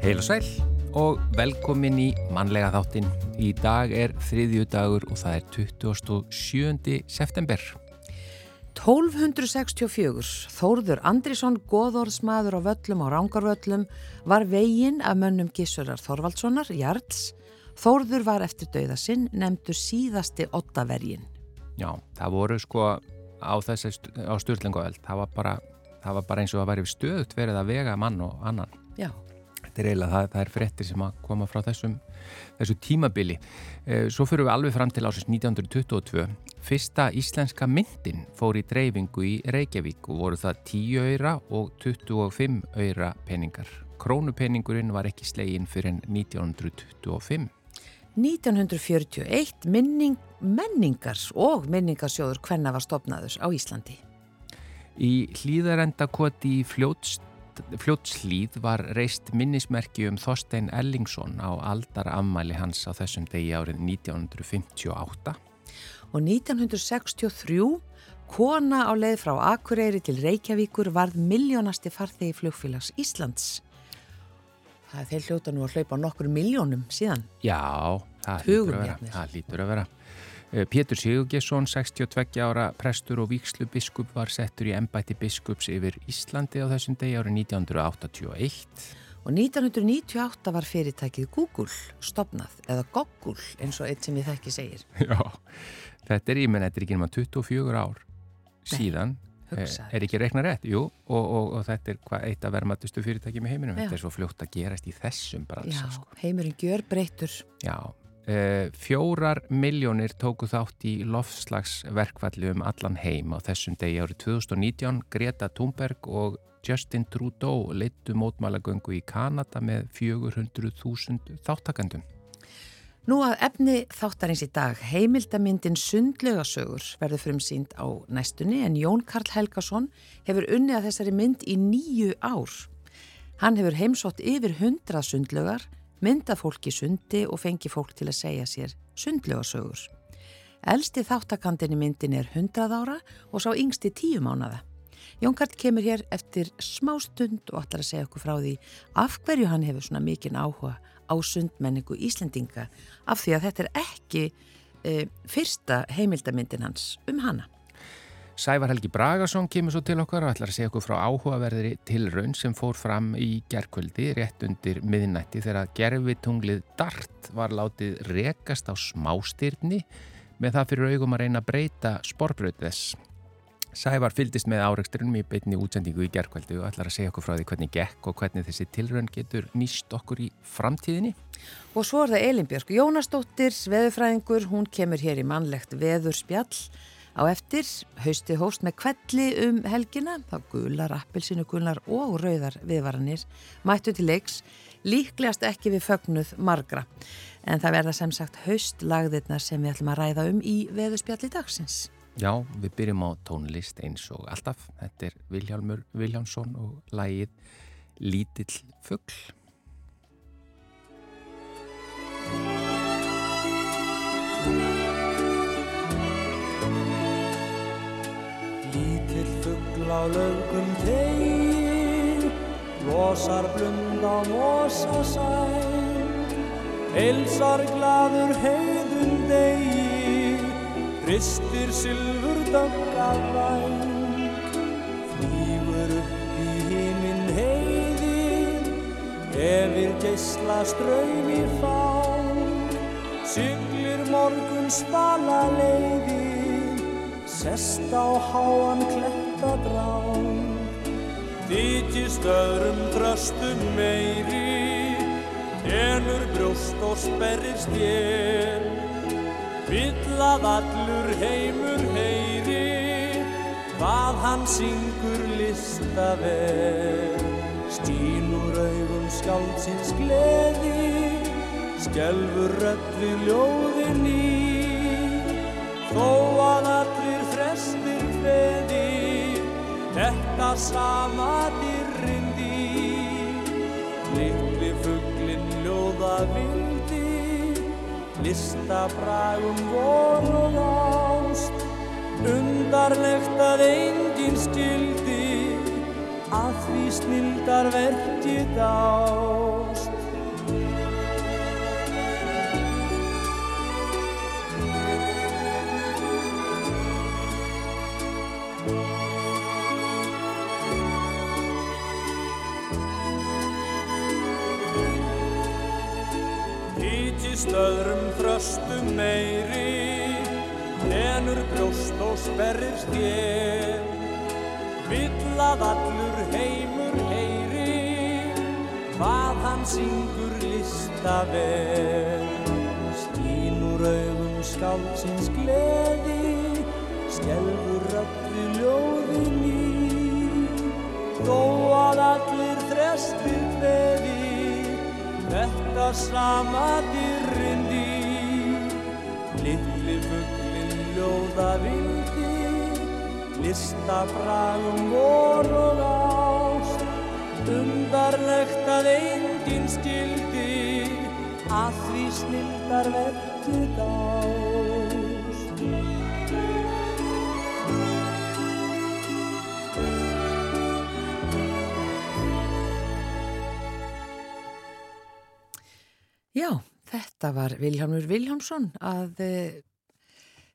Heil og sæl og velkomin í mannlega þáttin. Í dag er þriðju dagur og það er 27. september. 1264. Þórður Andrisson, goðorðsmaður á völlum og rángarvöllum, var veginn af mönnum Gissurar Þorvaldssonar, Jarls. Þórður var eftir dauða sinn nefndu síðasti ottavergin. Já, það voru sko á á stjórnlenguöld. Það, það var bara eins og að væri stöðut verið að vega mann og annan. Já. Þetta er eiginlega, það, það er frettir sem að koma frá þessum, þessu tímabili. Eh, svo fyrir við alveg fram til ásins 1922. Fyrsta íslenska myndin fór í dreifingu í Reykjavík og voru það 10 öyra og 25 öyra peningar. Krónupenningurinn var ekki slegin fyrir 1925. 1941 minning, menningars og menningarsjóður hvenna var stopnaður á Íslandi. Í hlýðarendakoti í fljótst fljótslíð var reist minnismerki um Þorstein Ellingsson á aldar afmæli hans á þessum degi árið 1958. Og 1963 kona á leið frá Akureyri til Reykjavíkur varð miljónasti farþegi flugfélags Íslands. Það er þeir hljóta nú að hlaupa nokkur miljónum síðan. Já, það lítur að vera. Pétur Sigurgesson, 62 ára prestur og víkslu biskup var settur í ennbætti biskups yfir Íslandi á þessum degi árið 1981. Og 1998 var fyrirtækið Google stopnað, eða Goggle eins og eitt sem ég þekki segir. Já, þetta er, ég menn, þetta er ekki náma 24 ár síðan. Nei, eh, er ekki reikna rétt? Jú, og, og, og þetta er hva, eitt af vermatustu fyrirtæki með heiminum. Já. Þetta er svo fljótt að gerast í þessum bransa. Já, sko. heimurinn gjör breytur. Já, fjórar miljónir tóku þátt í lofslagsverkvalli um allan heim á þessum degi árið 2019 Greta Thunberg og Justin Trudeau leittu mótmálagöngu í Kanada með 400.000 þáttakandum. Nú að efni þáttarins í dag, heimildamindin Sundlegasögur verður frumsýnd á næstunni en Jón Karl Helgason hefur unnið að þessari mynd í nýju ár. Hann hefur heimsótt yfir hundra sundlegar mynda fólki sundi og fengi fólk til að segja sér sundlegasögur. Elsti þáttakandin í myndin er 100 ára og sá yngsti 10 mánada. Jónkart kemur hér eftir smá stund og ætlar að segja okkur frá því af hverju hann hefur svona mikinn áhuga á sundmenningu Íslendinga af því að þetta er ekki e, fyrsta heimildamindin hans um hana. Sævar Helgi Bragarsson kemur svo til okkar og ætlar að segja okkur frá áhugaverðri tilraun sem fór fram í gerkvöldi rétt undir miðnætti þegar gerfitunglið Dart var látið rekast á smástyrni með það fyrir augum að reyna að breyta sporbröð þess. Sævar fyldist með áreiksturinn í beitni útsendingu í gerkvöldi og ætlar að segja okkur frá því hvernig gekk og hvernig þessi tilraun getur nýst okkur í framtíðinni. Og svo er það Elinbjörg Jónasdóttir, veðurfræðingur, hún kemur hér í mannlegt veðurspjall Á eftir hausti hóst með kvelli um helgina, þá gular, appelsinu gular og rauðar viðvaranir mættu til leiks, líklegast ekki við fögnuð margra. En það verða sem sagt haustlagðirna sem við ætlum að ræða um í veðuspjalli dagsins. Já, við byrjum á tónlist eins og alltaf. Þetta er Viljámur Viljámsson og lægið Lítill fuggl. Á lögum tegin, losar blund á mosasæn, heilsar gladur heiðum degi, hristir sylfur döggar væng, flýgur upp í híminn heiðin, efir geysla ströym í fang, syklir morgun spala leiðin, sest á háan klett hjartadrán Þykist öðrum tröstum meiri Enur brjóst og sperrir stjél Vill að allur heimur heyri Hvað hann syngur listavel Stínur augum skáldsins gleði Skelfur við ljóðin í. Þó að allir frestir hveði Þetta sama dyrrindi Litli fugglin ljóða vildi listabragum vor og ást, undarlegt að enginn skildi, að því snildar verkið ást. Hýtist öðrum þröstum meiri, lenur brjóst og sperrir stjél. Vill að allur heimur heyri, hvað hann syngur listavel. Skínur augum skálsins gleði, skelfur öllu ljóðin í. Þó að allir þetta sama dyrrindi. Littli fugglinn ljóða vildi, listabragum vor og ást. Undarlegt að enginn skildi, að því snildar verkið ást. Þetta var Viljámur Viljámsson að uh,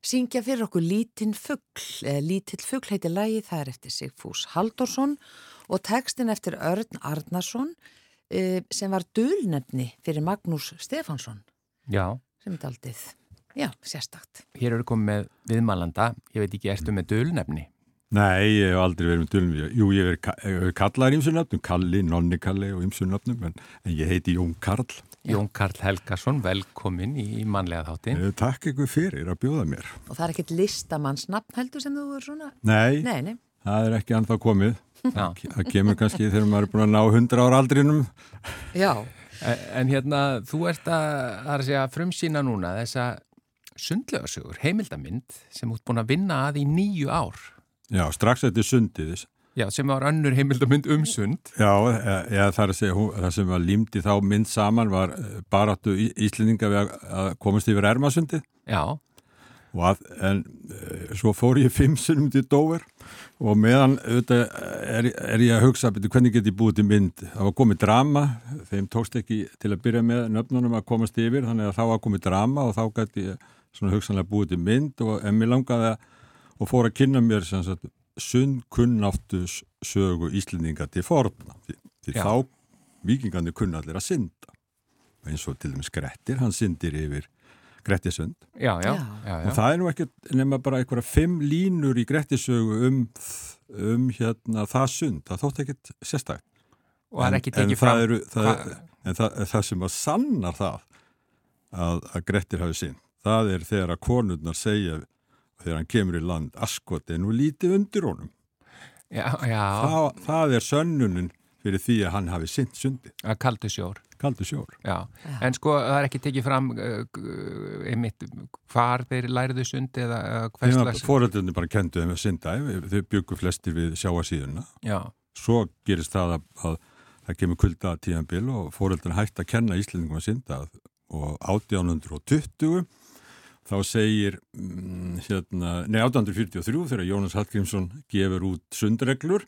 syngja fyrir okkur Lítinn fuggl, eða Lítill fuggl heiti lagi, það er eftir Sigfús Haldorsson og textin eftir Örn Arnarsson uh, sem var dölnefni fyrir Magnús Stefansson Já, sem er daldið, já, sérstakt. hér eru komið með viðmælanda, ég veit ekki, ertu með dölnefni? Nei, ég hef aldrei verið með dölnum. Jú, ég hef verið kallar ímsu nöfnum, Kalli, Nonni Kalli og ímsu nöfnum, en, en ég heiti Jón Karl. Jón Karl Helgason, velkomin í mannlega þáttin. Eh, Takk ykkur fyrir að bjóða mér. Og það er ekkert listamannsnafn heldur sem þú er svona? Nei, Nei, nei. það er ekki anþá komið. Já. Það kemur kannski þegar maður er búin að ná 100 ára aldrinum. Já, En, en hérna, þú ert að, að segja, frumsýna núna þessa sundlegasögur, heimildamind sem út búin að vinna að í nýju ár. Já, strax eftir sundið. Já, sem var önnur heimildamind um sund. Já, eða það er að segja, hún- það sem var límdi þá mynd saman var eh, baráttu Íslendinga við að- komast yfir Ermasundið. Já, Og Að, en uh, svo fór ég fimm sinnum til Dover og meðan auðvitað, er, er ég að hugsa betur, hvernig get ég búið til mynd það var komið drama, þeim tókst ekki til að byrja með nöfnunum að komast yfir þannig að þá var komið drama og þá gæti ég svona hugsanlega búið til mynd og en mér langaði að og fór að kynna mér sem sagt sundkunnáttus sögu Íslendinga til forna því, þá vikingandi kunna allir að synda eins og til dæmis Grettir, hann syndir yfir Grettisund já, já, Já. já, já. og það er nú ekki nema bara einhverja fimm línur í Grettisögu um, um hérna það sund, það þótt ekkit Og er ekki En- en tekið fram. það eru, það, Hva- en það, það sem að sannar það að, að Grettir hafi synd það er þegar að konurnar segja þegar hann kemur í land. Askot er nú lítið undir honum. Já, já, það, það er sönnunin fyrir því að hann hafi synd sundi, að kaldu sjór. kaldu sjór. Já, en sko það er ekki tekið fram uh, einmitt hvar þeir læriðu sund eða uh, hvers slags. fóröldunni bara kendu þeim að synda þau byggu flestir við sjáasíðuna Já, svo gerist það að, að það kemur kulda tíðanbil og fóreldin hægt að kenna Íslandingum að synda. Og 1820 þá segir mm, hérna, nei 1843 þegar Jónas Hallgrímsson gefur út sundreglur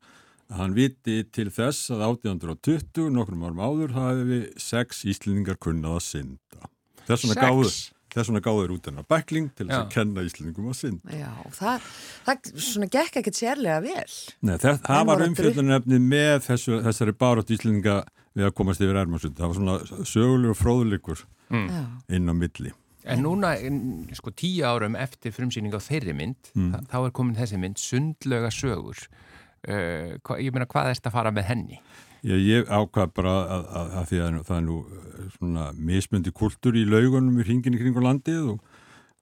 hann viti til þess að 1820 nokkrum árum áður það hefði sex Íslandingar kunnað að synda þess vegna gáður þess vegna gáður út hennar bækling til þess að kenna Íslandingum að synda já, það, það svona gekk ekkert sérlega vel. Nei, það, það var voru umfjöldunarefni með þessu, þessari barátt Íslandinga við að komast yfir Ermarsund. Það var svona sögulegur og fróðuleikur Já, inn á milli. En núna sko tíu árum eftir frumsýning á þeirri mynd, þa þá er komin þessi mynd sundlega sögur. Uh, hva, ég meina, hvað erst að fara með henni? Ég, ég ákvað bara að, að, að því að það er nú eh, svona mismöndi kultur í laugunum í hringin í kringu landið og,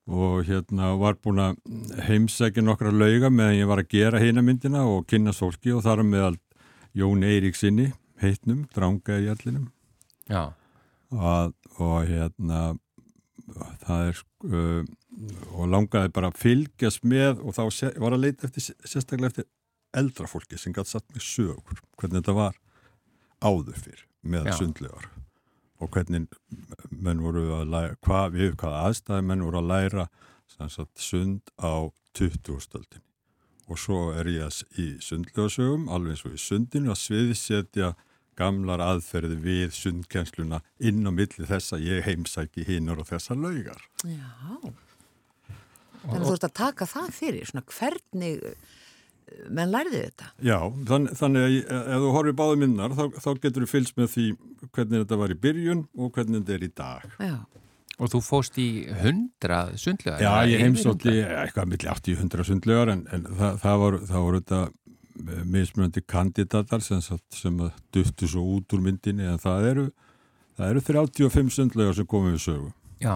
og hérna var búin að heimsækja nokkra lauga meðan ég var að gera heina myndina og kynna sólki og þar með Jón Eiríksinni, heitnum, dranga í allinum. Já, og, og hérna það er uh, og langaði bara að fylgjast með og þá se, var að leita eftir sérstaklega eftir eldra fólki sem gæti satt með sögur hvernig þetta var áður fyrr með sundlegar og hvernig menn voru að læra, hvað, við hvað aðstæði menn voru að læra sagt, sund á 20-stöldin og svo er ég í sundljóðsögum, alveg eins og í sundinu að sviðsetja gamlar aðferði við sundkennsluna inn á milli þess að ég heimsæki hinnur og þessa laugar. Já, þannig að þú ert að taka það fyrir, svona hvernig menn læriði þetta. Já, þann, þannig að ef þú horfið báðu minnar þá, þá getur þú fylgst með því hvernig þetta var í byrjun og hvernig þetta er í dag. Já. Og þú fóst í hundrað sundlegar? Já, ég heimsótti eitthvað millir 80-100 sundlegar en, en það, það voru þetta eh, mismunandi kandidatar sem, sem duttu svo út úr myndinni en það eru, það eru 35 sundlegar sem komið við sögu. Já.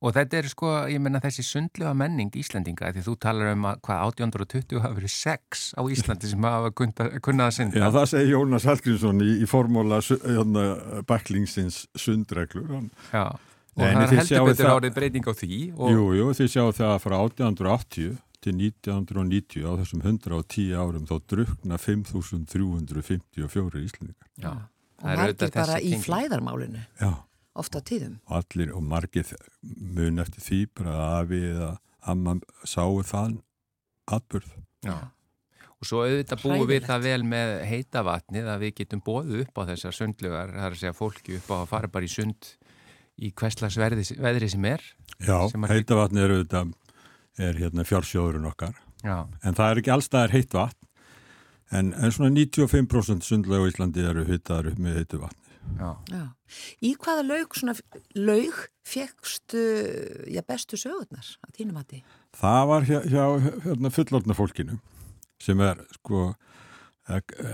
Og þetta er sko, ég menna þessi sundlega menning Íslandinga, því þú talar um að hvað 1820 hafa verið sex á Íslandi sem hafa kunnað að synda. Já, það segir Jónas Hallgrímsson í, í formóla hérna, baklingsins sundreglur. Já, og Nei, það er heldur betur árið breyting á því. Og... Jú, jú, þið sjáu það frá 1880 til 1990 á þessum 110 árum þá drukna 5.354 Íslandingar. Já, og margir bara í flæðarmálinu. Já ofta tíðum. Og allir og margir mun eftir því bara að afi eða amma sáu þann atbyrð. Já. Og svo auðvitað búum við það vel með heitavatnið að við getum bóðu upp á þessar sundlugar, það er að segja fólki upp á að fara bara í sund í hverslags veðri sem er. Já, sem heitavatnið er auðvitað er hérna fjársjóðurinn okkar. Já. En það er ekki allstaðar heitt vatn. En, en svona 95% sundlega í Íslandi eru hittaður upp með heitu vatni. Já. Já. Í hvaða laug, svona, laug fegstu bestu sögurnar að þínum að því? Það var hjá, hjá hérna, fullorðna fólkinu sem er sko e, e,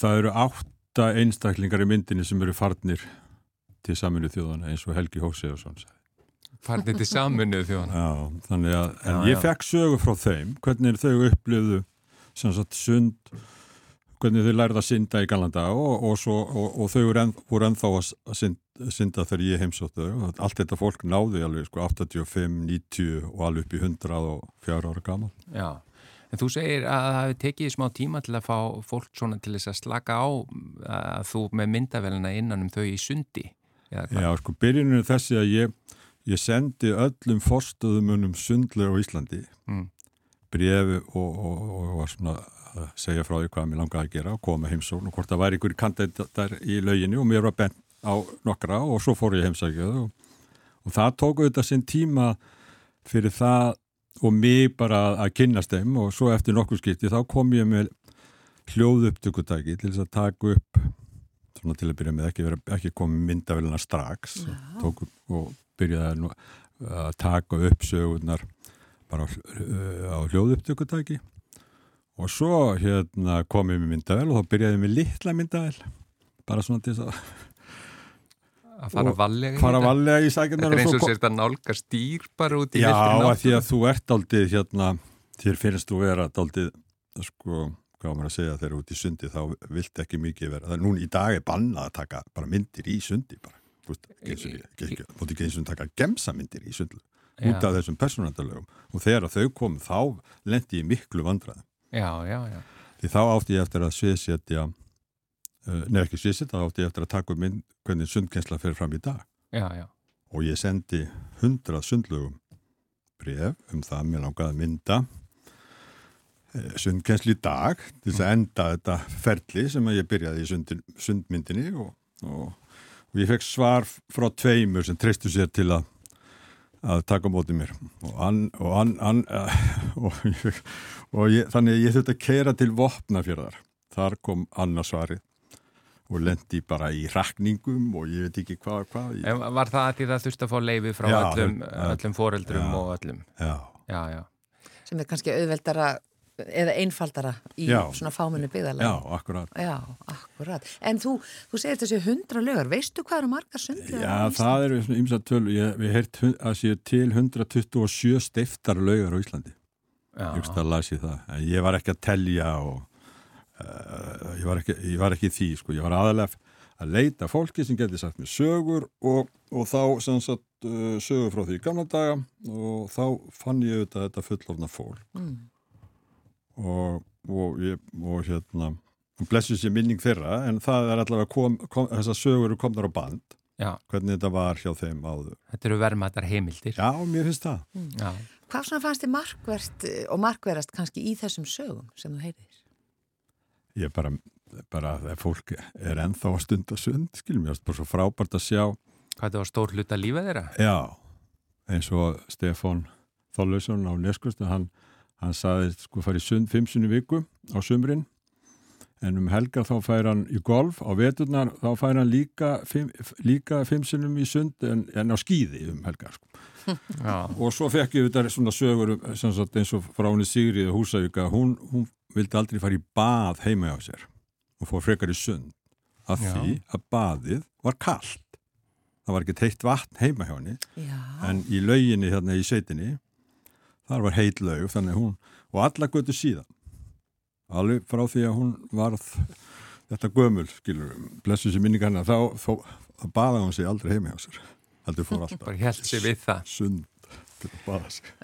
það eru átta einstaklingar í myndinni sem eru farnir til saminu þjóðana eins og Helgi Hóseðarsson Farnir til saminu þjóðana Já, þannig að en já, ég fekk sögur frá þeim. Hvernig þau upplifðu sem sagt sund hvernig þau lærið að synda í galanda og, og, svo, og, og þau voru, enn, voru ennþá að synda, synda þegar ég heimsóttu allt þetta fólk náði alveg sko, 85, 90 og alveg upp í 104 ára gaman Já, en þú segir að það hefði tekið smá tíma til að fá fólk svona til þess að slaka á að þú með myndavelina innan um þau í sundi Já, sko, byrjunum er þessi að ég, ég sendi öllum fórstöðumunum sundlega á Íslandi. Mm. brefi og var svona að segja frá því hvað mér langaði að gera og koma heimsón og hvort það væri ykkur kandidatar í lauginu og mér var bent á nokkra og svo fór ég heimsækjaðu og, og það tók auðvitað sinn tíma fyrir það og mig bara að kynast þeim og svo eftir nokkur skipti þá kom ég með hljóðupptökutæki til þess að taka upp svona til að byrja með ekki, ekki komið myndavélina strax tók, og byrjaði að taka upp sögurnar bara á hljóðupptökutæki. Og svo hérna kom ég með myndavel og þá byrjaði ég með litla myndavel bara svona til þess að að fara vallega fara vallega í sækjumnar þetta er eins og sérst að nálga stýr bara út í já, að því að þú ert aldrei hérna, þér finnst þú vera aldrei, sko, hvað maður að segja þegar út í sundi þá vilt ekki mikið vera, það er núna í dag er bannað að taka bara myndir í sundi bara, eins og taka gemsa myndir í sundi út af þessum personandalögum og þegar þau kom þá lendi ég miklu vandraðum Já, já, já. Því þá átti ég eftir að sviðsetja, uh, nefn ekki sviðsetja, þá átti ég eftir að taka um minn hvernig sundkensla fyrir fram í dag. Já, já. Og ég sendi hundrað sundlugum bref um það mér langaði að mynda uh, sundkensli í dag til þess að enda þetta ferli sem ég byrjaði í sundin, sundmyndinni og, og, og ég fekk svar frá tveimur sem treystu sér til að að taka mótið mér. Og, hann, og, hann, hann, og, og ég, þannig að ég þurfti að keira til Vopnafjörðar. Þar kom annarsvarið og lendi bara í rakningum og ég veit ekki hvað hva, ég... Var það að því það þurfti að fá leiði frá já, öllum, öllum foreldrum já, og öllum? já. Já, sem er kannski auðveldara eða einfaldara í já. svona fámunni byggðalega. Já, akkurat. Já, akkurat. En þú, þú segir þessi hundra lögur, veistu hvað eru margar sundlega? Já, það eru svona ymsa tölu, ég, við heirt að séu til 127 steiftar lögur á Íslandi. Já. Ég veist að lasi það. En ég var ekki að telja og uh, ég, var ekki, ég var ekki því, sko. Ég var aðalega að leita fólki sem getur sagt mér sögur og, og þá sem sagt uh, sögur frá því gamla daga og þá fann ég auðvitað þetta fullorna fólk. Mm og, og, ég, og hérna blessu sér minning þeirra en það er allavega kom, kom, þessar sögur komnar á band Já. hvernig þetta var hjá þeim áður Þetta eru vermaðar heimildir. Já, mér finnst það Já. Hvað svona fannst þið markvert eh, og markverast kannski í þessum sögum sem þú heyrðir? Ég bara, bara að fólk er ennþá að stunda sund, skilum ég, bara svo frábært að sjá Hvað þetta var stór hluta lífa þeirra? Já, eins og Stefán Þorlausson á Neskustu, hann, hann saði sko farið sund fimm sinni viku á sumrin. En um helgar þá fær hann í golf, á veturnar þá fær hann líka fimm, líka fimm sinnum í sund en, en á skýði um helgar sko. Og svo fekk ég þetta svona sögur um, sem sagt, eins og frá henni Sigriði Húsavíka, hún, hún vildi aldrei fara í bað heima á sér og fór frekar í sund. Af Já. því að baðið var kallt það var ekki teitt vatn heima hjá henni. En í lauginni hérna í sveitinni þar var heit laug þannig að hún, og alla götu síðan. Alveg frá því að hún varð þetta gömul, skilur blessu sér minninga hennar, þá, þá, þá baða hún sig aldrei heima hjá sér heldur fór alltaf sund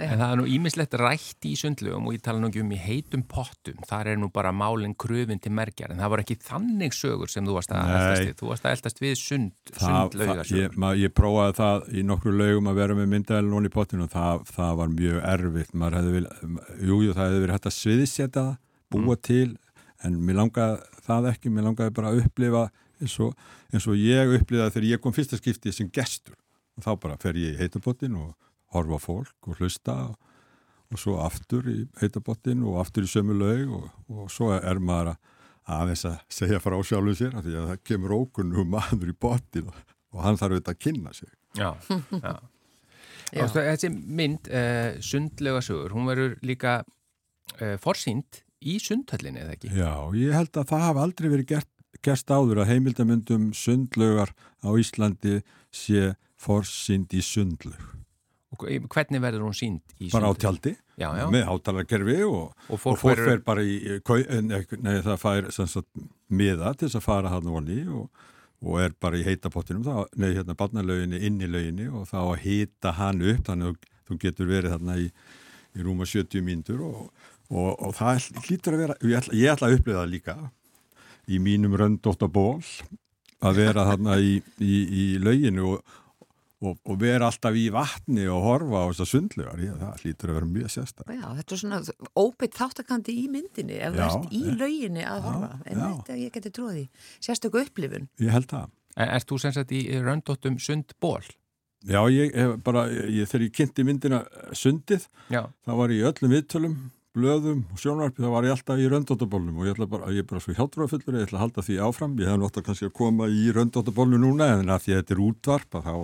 En það er nú ímislegt rætt í sundlugum og ég tala nú ekki um í heitum pottum. Þar er nú bara málinn kröfin til merkjar. En það var ekki þannig sögur sem þú varst að eldast við. Þú varst að eldast við sund, ég, sundlaugasögur. mað, ég prófaði það í nokkru laugum að vera með myndælun og í pottinu og það, það var mjög erfitt maður hefði vil, jú, jú, það hefði verið hægt að sviðsetja það, búa til en mér langaði það ekki mér langaði bara að upplifa eins og, eins og ég upplifaði þegar ég kom fyrsta skipti sem gestur og þá bara fer ég í heitabottin og horfa fólk og hlusta og, og svo aftur í heitabottin og aftur í sömu laug og, og svo er maður að aðeins að segja frá sjálfum sér af því að það kemur ókunnum maður í bottin og, og hann þarf auðvitað að kynna sig Já, já. Já. Ástu, þessi mynd, uh, sundlaugasögur, hún verður líka uh, forsýnd í sundhöllinni, eða ekki? Já, ég held að það hafa aldrei verið gert, gerst áður að heimildamöndum sundlaugar á Íslandi sé forsýnd í sundlaug Og hvernig verður hún sínd í bara á tjaldi Já, já. með hátalarkerfi og, Og og fólk fólk verður- fer bara í nei, nei, það fær sagt, miða til þess að fara hann voni og, og er bara í heitapottinum nei, hérna barnalauginni, inn í lauginni og þá að hita hann upp þannig að þú getur verið þarna í, í rúma 70 mínútur og, og, og það hlýtur að vera ég ætla, ég ætla að upplifa það líka í mínum röndótt ból að vera þarna í, í, í lauginu og, og, og vera alltaf í vatni og horfa á þessar sundlegar, ég, það hlýtur að vera mjög sérstak Já, þetta er svona óbeitt þáttakandi í myndinni ef þú Já, ert í eh, lauginni að já, horfa. En já. þetta ég geti tróði sérstöku upplifun. Ég held það. En Erst þú sem sagt í röndóttum sundból? Já, ég hef bara, ég, þegar ég kynnti myndina sundið, Já. þá var ég í öllum viðtölum, blöðum og sjónvarpi, þá var ég alltaf í röndóttabólnum og ég ætla bara, ég er bara svo hjálpræðafullur, ég ætla að halda því áfram, ég hef náttúrulega kannski að koma í röndóttabólnu núna, en að því að þetta er útvarp, að þá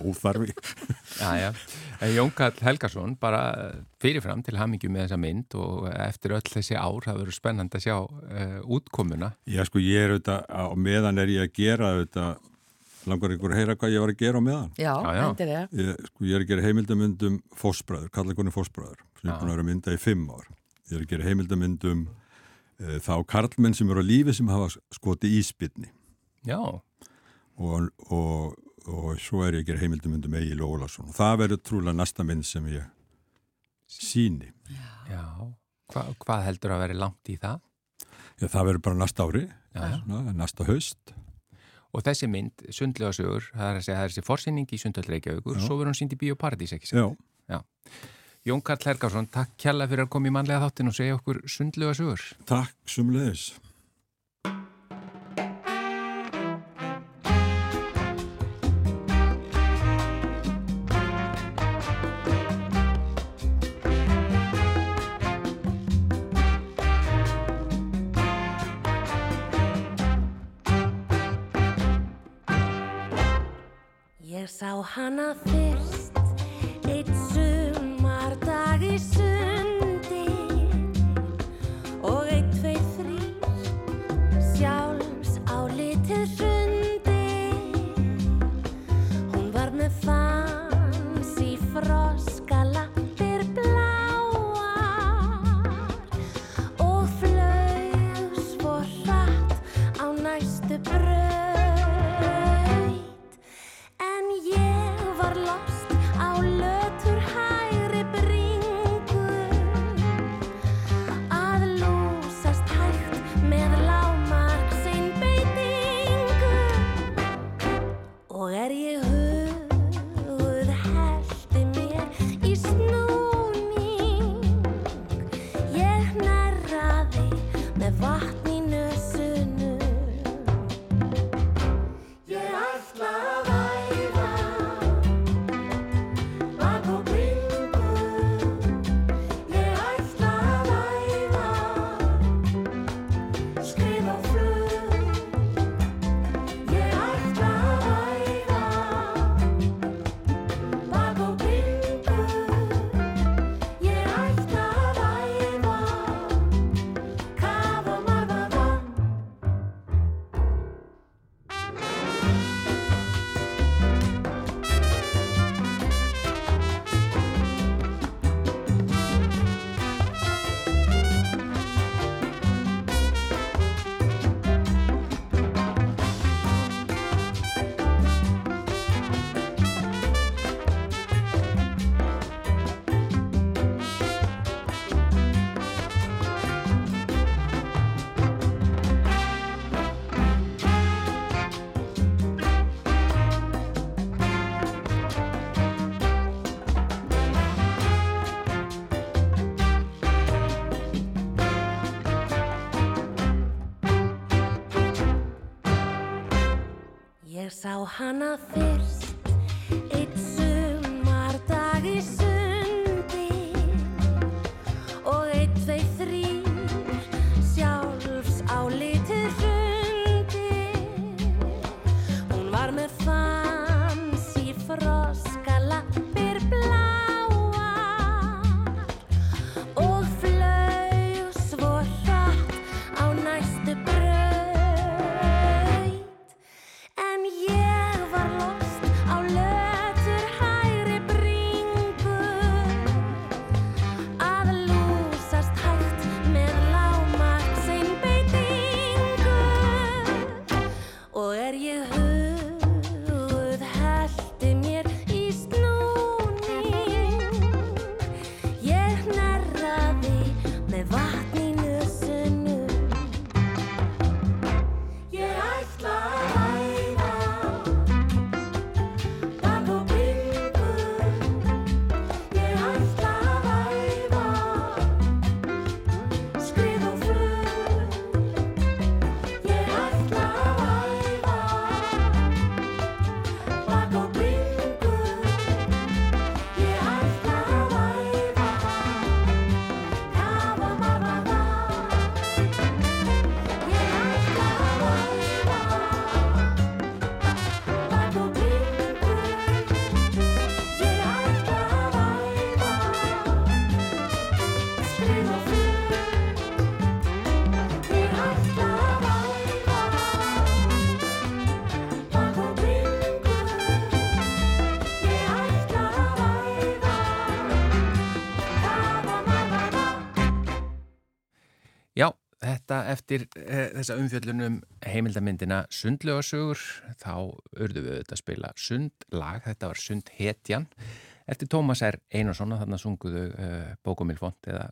óþarfi. En Jón Karl Helgason, bara fyrirfram til hamingju með þessa mynd og eftir öll þessi ár, það verður spennand að sjá uh, útkomuna. Já, sko, ég er auðvitað, á meðan er ég að gera auðvitað, langar ykkur að heyra hvað ég var að gera á meðan. Já, já. endilega Ég, sko, ég er að gera heimildamundum fósbræður, kallakonir fósbræður, sem ég er búin að vera að mynda í fimm ár. Ég er að gera heimildamundum e, þá karlmenn sem eru á lífi sem hafa skoti íspilni Já, og, og, og svo er ég að gera heimildamundum Egil Ólason og það verður trúlega næsta mynd sem ég síni. já. Hva, hvað heldur að veri langt í það? Já, það verður bara næsta ári, Já, já. svona, næsta haust. Og þessi mynd, sundlegasögur, það er að segja, það er þessi forsynning í Já. svo verður hún sínd í Bíóparadís, ekki Já, sér? Jón Karl Helgason, takk kjalla fyrir að koma í mannlega þáttin og segja okkur sundlegasögur. takk sumleðis. Ég sá hana eftir e, þessa umfjöllunum heimildamindina Sundlögasögur, þá urðu við auðvitað að spila Sundlag, þetta var Sundhetjan, eftir Tómas R. Einarsson og þarna sunguðu e, Bókumilfont eða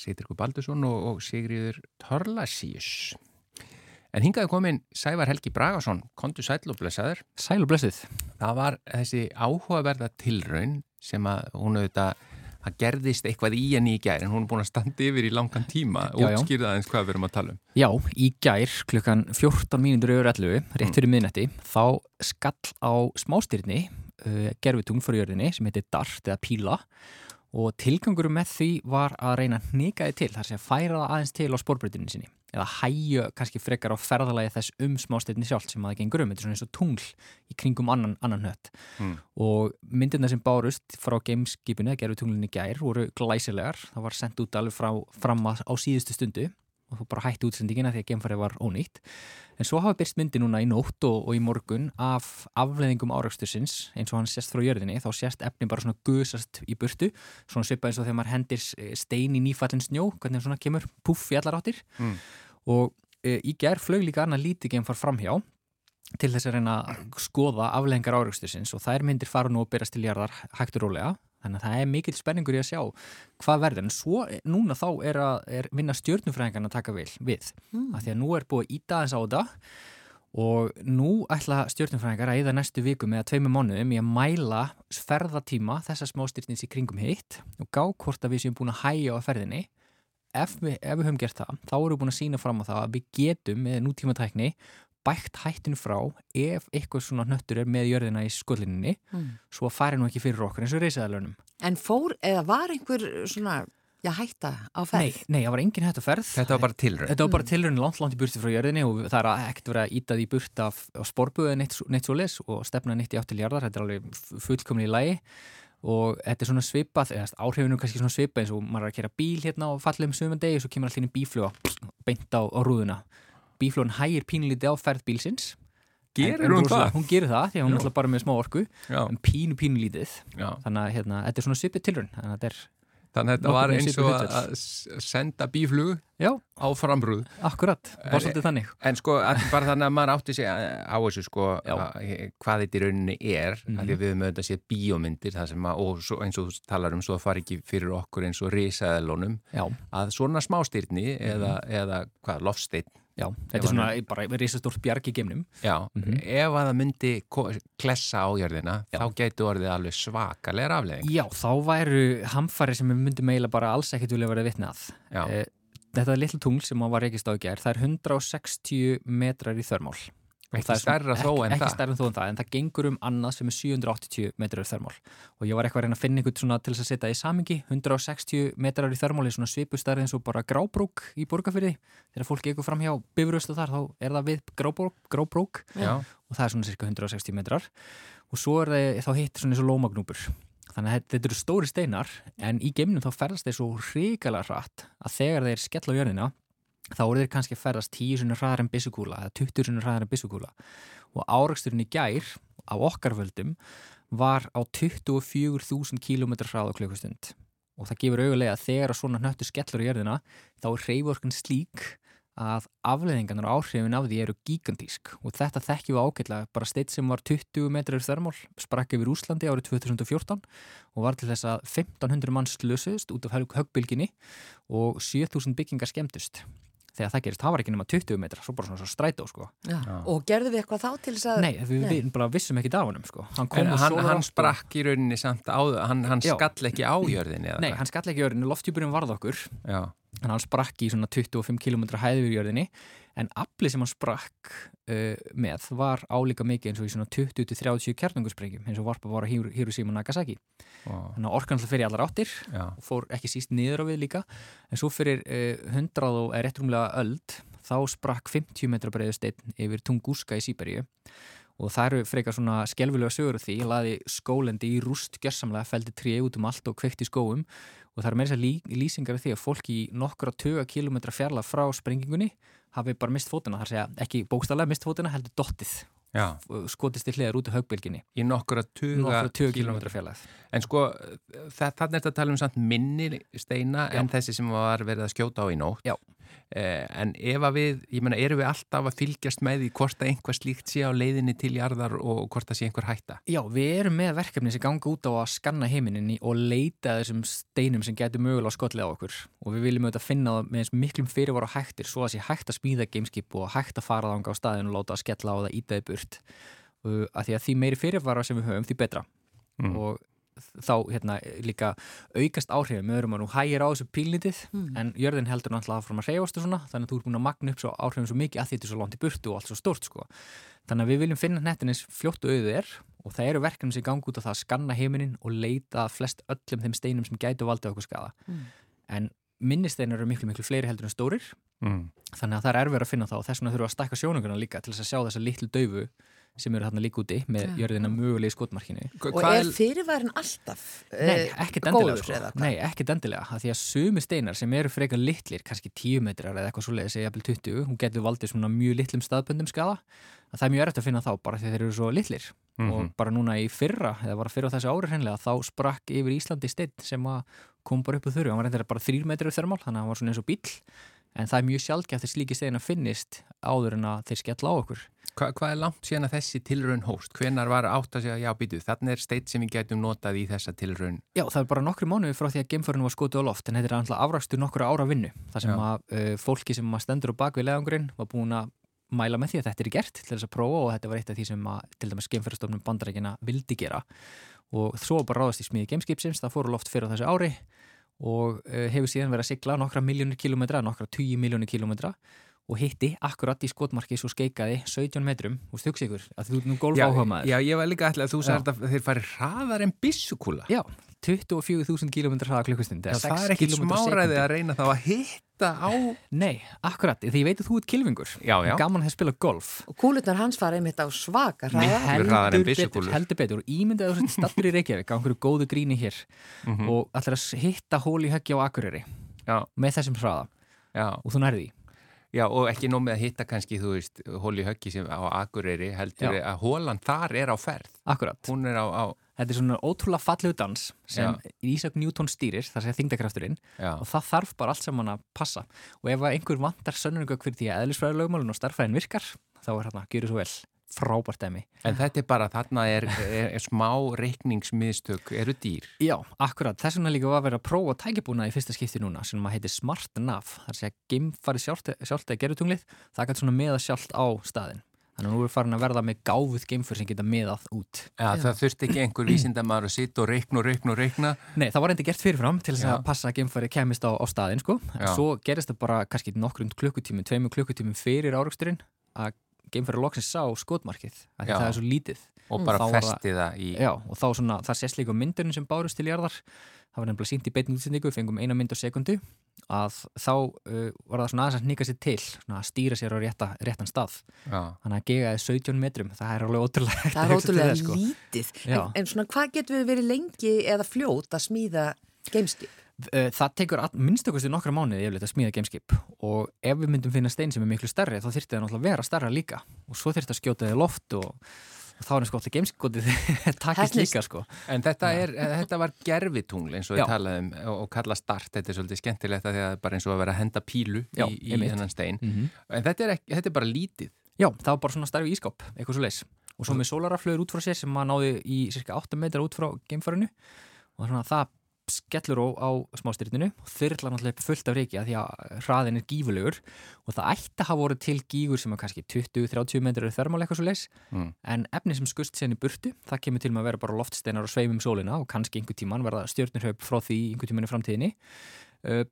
Sýtryggur Baldursson og, og Sigriður Torlasíus. En hingaði komin Sævar Helgi Bragason, kontu sæl og blessaður. Sæl og blessuð. Það var þessi áhugaverða tilraun sem að hún auðvitað það gerðist eitthvað í henni í gær en hún er búin að standa yfir í langan tíma. Og útskýrða aðeins hvað við erum að tala um. Já, í gær klukkan 14 mínútur öður 11, rétt mm. fyrir minnati þá skall á smástyrni uh, gerfitung fyrir jörðinni sem heitir dart eða píla. Og tilgangurum með því var að reyna nýgaði til, þar sé að færa það aðeins til á spórbreytinu sinni eða hægja kannski frekar á ferðalagi þess um smástyrni sjálf sem að það gengur um, þetta er svona eins og tungl í kringum annan, annan hött Mm. og myndirna sem bárust frá gameskipinu eða gerfitunglinni í gær voru glæsilegar, það var sendt út alveg frá, fram að, á síðustu stundu. Og þú bara hætti útsendingina því að geimfarið var ónýtt. En svo hafa byrst myndi núna í nótt og, og í morgun af afleðingum áraugstursins eins og hann sést frá jörðinni, þá sést efni bara svona gusast í burtu, svona svipað eins og þegar maður hendir s- stein í nýfallin snjó, hvernig hann svona kemur puff í allar áttir. Mm. Og e, í gær flög líka annað lítið geimfar framhjá til þess að reyna að skoða afleðingar áraugstursins og þær myndir fara nú að byrjast til jarðar hægt og rólega. Þannig að það er mikill spenningur í að sjá hvað verður, en svo eh, núna þá er, að, er vinna stjörnufræðingarna að taka vil við, Mm. af því að nú er búið að íta aðeins á þetta og nú ætla stjórnumfræðingar að eða næstu viku með að tveimur mánuðum í að mæla ferðatíma þessar smástyrnins í kringum hitt og gá hvort að við séum búin að hægja á ferðinni ef við, ef við höfum gert það þá erum við búin að sína fram á það að við getum með nútímatækni bækt hættinu frá ef eitthvað svona hnöttur er með jörðina í skollinni Mm. svo að fari nú ekki fyrir okkur eins og reysaðalönum En fór, eða var einhver svona, já, hætta á Nei, ferð? nei, það var engin hætt á ferð Þetta var bara tilraun. Þetta var bara tilraunin langt, langt í burti frá jörðinni og það er ekkert verið að íta því burt af, af sporbu eða neitt, neitt svo les og stefna neitt í átt til jarðar, þetta er alveg fullkomni í lagi og þetta er svona svipað, eða áhrifinu kannski svona svipað eins og maður er að kera bíl hérna og falla um sumandegi og svo kemur allir inn bífluga beint á, á rúðuna. Bíflugan hægir pínlítið á ferð bílsins. Gerir En- hún það? Hún gerir það, því að hún er alltaf bara með smá orku, Já, en pínu pínu lítið. já. Þannig að hérna, þetta er svona svipið tilraun, þannig að þetta er, Þannig að þetta var eins og að senda bíflug já, á framrúð. akkurat, var svolítið þannig. En sko, bara þannig að maður átti sig á þessu sko, að, hvað þetta í rauninni er, mm að við höfum auðvitað séð bíómyndir, það sem að, og svo, eins og þú talar um, svo að fara ekki fyrir okkur eins og risaðalónum, að svona smástyrni eða, Mhm. eða hvað, lofsteinn, já, þetta er hann svona bara risastórt bjarg í geimnum. já, Mhm. ef að það myndi klessa á jörðina, Já. þá gætu orðið alveg svakalega afleðing. Já, þá væru hamfari sem við myndum eiginlega bara alls ekkert vilja vera vitni að. Já. Eh, Þetta er litlu tungl sem var rekist á í gær, það er 160 metrar í þörmál Ekki stærra þó en en það, en það gengur um annað sem er 780 metrar í þörmál. Og ég var eitthvað að reyna að finna einhvern svona til að setja í samingi 160 metrar í þörmál er svona svipustærið eins og bara grábrók í borgarfyrði þegar fólk ekkur fram hjá bifuröstu þar þá er það við grábrók, grábrók. Og það er svona cirka 160 metrar. Og svo er það þá hitt svona eins og lómagnúpur. Þannig að þetta eru stóri steinar en í geimnum þá ferðast þeir svo hrikalega hratt að þegar þeir skella á jörðina þá eru þeir kannski að ferðast 10 sinni hraðar en byssukúla eða 20 sinni hraðar en byssukúla. Og áraksturinn í gær á okkar völdum var á 24.000 km hraða klukkustund. Og það gefur augulega að þegar svona hnöttu skellur í jörðina þá er reyvorkun slík að afleðingarnar og áhrifin af því eru gigantísk og þetta þekkjum við ágætlega bara steitt sem var 20 metrar þörmál sprakk yfir Úslandi árið 2014 og var til þess að 1500 mann slösuðust út af höggbylginni og 7000 byggingar skemmtust þegar það gerist, það var ekki nema 20 metrar svo bara svona svo strætó sko. Já. Og gerðu við eitthvað þá til þess að... Nei, við, Nei. við bara vissum ekki af honum sko. Hann kom en hann, hann sprakk í rauninni samt á hann, hann Já. skall ekki á jörðinni eða Nei, hann skall ekki í jörðinu, loftjúburinn varð okkur. Já, en hann sprakk í svona 25 km hæð yfir jörðinni en afli sem hann sprakk uh, með var álíka mikið eins og í svona 20-30 kjarnungussprengjum eins og varpa var Hiro- Hiroshima og Nagasaki. Og, þannig að orkan alltaf fyrir allar áttir já, og fór ekki síst niður á við líka. En svo fyrir uh, 100 og er rétt rúmlega öld þá sprakk 50 metra breiðu steinn yfir Tunguska í Sýberíu og það eru frekar svona skelfilega sögur því, laði skólendi í rúst gjörsamlega, feldi tré út um allt og kveikt í skóum og það eru meira þess að lýsingar af því að fólk í nokkra tuga kilometra fjarlag frá sprengingunni hafi bara mist fótuna, þar segja ekki bókstallega mist fótuna, heldur dottið já skotist til hliðar út af högbylginni í nokkura tuga, nokkra tuga kílómetra kilometra fjarlag En sko, þannig er þetta að tala um minni steina Já. en þessi sem var verið að skjóta á í nótt. Já. Eh, en ef að við, ég meina, erum við alltaf að fylgjast með því hvort að einhver slíkt sé á leiðinni til jarðar og hvort það sé einhver hætta? Já, við erum með verkefni sem ganga út á að skanna heiminin og leita að þessum steinum sem getur mögulega skollið á okkur og við viljum auðvitað finna það með eins miklum fyrirvara hættir svo að sé hægt að smíða gameskip og hægt að fara þanga á staðin og láta að skella á það ítaði burt uh, að því að því meiri fyrirvara sem við höfum því betra Mm. og þá hérna líka aukast áhrifin. Með öðrum að nú hægir á þessu pílnitið en jörðin heldur náttúrulega að reyfast og svona þannig að þú ert búin að magna upp svo áhrifin svo mikið að þetta er svo langt í burtu og allt svo stórt sko. Þannig að við viljum finna hnettin eins fljótt og auðið er og það eru verkefni sem gangi út á það að skanna heiminin og leita að flest öllum þeim steinum sem gætu valdið okkur skada en minnisteinar eru miklu miklu fleiri heldur en stórir. Mm. þannig að það er erfið að finna þá og þess vegna þurfum við að stækka sjónunguna líka til þess að sjá þessa litlu daufu sem eru þarna líka úti með Já. jörðina mögulega í skotmarkinu Og er fyrirværin alltaf Nei, eh, ekkert endilega góður sko. Nei, ekkert endilega, af því að sumi steinar sem eru frekar litlir, kannski 10 metrar eða eitthvað svo leiðis, eða jafnvel 20, hún getur valdið svona mjög litlum staðböndum skada að það er mjög erfitt að finna þá bara því þeir eru svo litlir Mhm. og bara núna í fyrra, eða bara fyrra á þessu ári hreinlega, þá sprakk yfir Íslandi steinn sem að kom bara upp úr þurru, hann var reyndar bara 3 metrar þörmál, þannig að hann var svona eins og bíll en það er mjög sjálfgæft að slíki steina finnist áður en að þeir skella á okkur Hva, hvað er langt síðan að þessi tilraun hóst? Hvenar var átt að segja, já býtu, þannig er steitt sem við getum notað í þessa tilraun? Já, það er bara nokkru mánuði frá því að gemförinu var skotið á loft en þetta er alltaf afrakstur nokkru ára vinnu þar sem Já. að uh, fólki sem stendur á bakvið leðangurinn var búin að mæla með því að þetta er gert til þess að prófa og þetta var eitt af því sem að til dæmis gemföristofnum bandarækina vildi gera og var bara ráðast í smiði gemskipsins það fór á loft fyrir á þessu ári og uh, hefur síðan verið að sigla nokkra miljónir kilometra, nokkra 10 miljónir kilometra og hitti akkurat í skotmarki svo skeikaði 17 metrum. Og stugsi ykkur að þú ert nú golf áhuga maður. já, ég var líka ætla að þú sagði að þeir fari hraðar en byssukúla. Já, 24.000 km hraða klukkustund Já, það er ekki smáræði að reyna þá að hitta á... Nei, akkurat, því ég veit að þú ert kilvingur Já, já. Gaman að spila golf Og kúlutnar hans fara einmitt á svaka Heldur betur, heldur betur og ímyndið að þú sett stattur í Reykjavík á einhverju góðu gríni hér Mhm. og ætlar að hitta hól í höggi á Akureyri Já, með þessum hraða já. og þú nærði því Já, og ekki nóg með að hitta kannski, þú veist, hóli höggi sem á Akureyri, heldur Já. að hólan þar er á ferð. Akkurat, Hún er á, á þetta er svona ótrúlega fallegu dans sem. Ísak Newton stýrir, það sé þingdakrafturinn og það þarf bara allt saman að passa og ef að einhver vantar sönnunga fyrir því að eðlisfræðilögmálun og starffræðin virkar þá er hérna, gjör svo vel, frábært dæmi en þetta er bara, þarna er, er, er smá reikningsmiðstök, eru dýr. Já, akkurat. Þess vegna líka var að vera að prófa tækjabúna í fyrsta skipti núna sem að heitir Smart Nav. Það er að segja geimfari sjálft, sjálft eða gerutunglið. Það kann svona meða sjálft á staðin. Þannig að nú er farin að verða með gáfuð geimfur sem geta meðað út. Já, það þurfti ekki einhver vísindamæður að sitja og reikna og reikna og reikna. Nei, það var reyndi gert fyrirfram til þess að passa að geimfari kemist á, á staðin, sko. En Já. svo gerist það bara kannski nokkrund klukkutímum, tveimur klukkutímum fyrir áraksturinn að geimfæri loksins sá skotmarkið það er svo lítið og Mm. bara Þá var það- festi það í Já, og þá svona, það sést líka myndunum sem bárust til jarðar það var nefnilega sínt í beinni útsendingu við fengum eina mynd á sekundu að þá uh, var það svona aðeins að nýka sér til svona að stýra sér á rétta, réttan stað Já. þannig að gega er 17 metrum það er alveg ótrúlega Það er ótrúlega lítið. Já. En, en svona hvað getur við verið lengi eða fljót að smíða gameskip? Uh, Það tekur minnstakosti nokkra mánuði yfirleitt að smíða gameskip og ef við myndum finna stein sem er miklu stærri þá þyrfti það náttúrulega að vera stærra líka og svo þyrfti að skjóta þið loft og, og þá er að gameskipið takist Heppnist. líka sko. En þetta, er, eh, þetta var gerfitungl eins og við talaðum og, og kalla start, þetta er svolítið skemmtilegt að því að bara eins og að vera að henda pílu Já, í, í þennan stein. Mm en þetta er, ekki, þetta er bara lítið. Já, það var bara svona stærfi ískáp, eitthvað svo leis og svo með sólaraflöður út frá sér sem maður náði í cirka 8 metrar út frá geimfarinu. Og svona það skellur á, á smástyrninu og þyrlar náttúrulega fullt af reiki að því að hraðin er gífulegur og það ætti að hafa voru til gígur sem er kannski 20-30 metrar þörmál eitthvað svo leis Mm. en efni sem skust í burtu það kemur til að vera bara loftsteinar og sveimum sólina og kannski einhver tíman verða stjörnurhaup frá því einhver tíman í framtíðinni. Uh,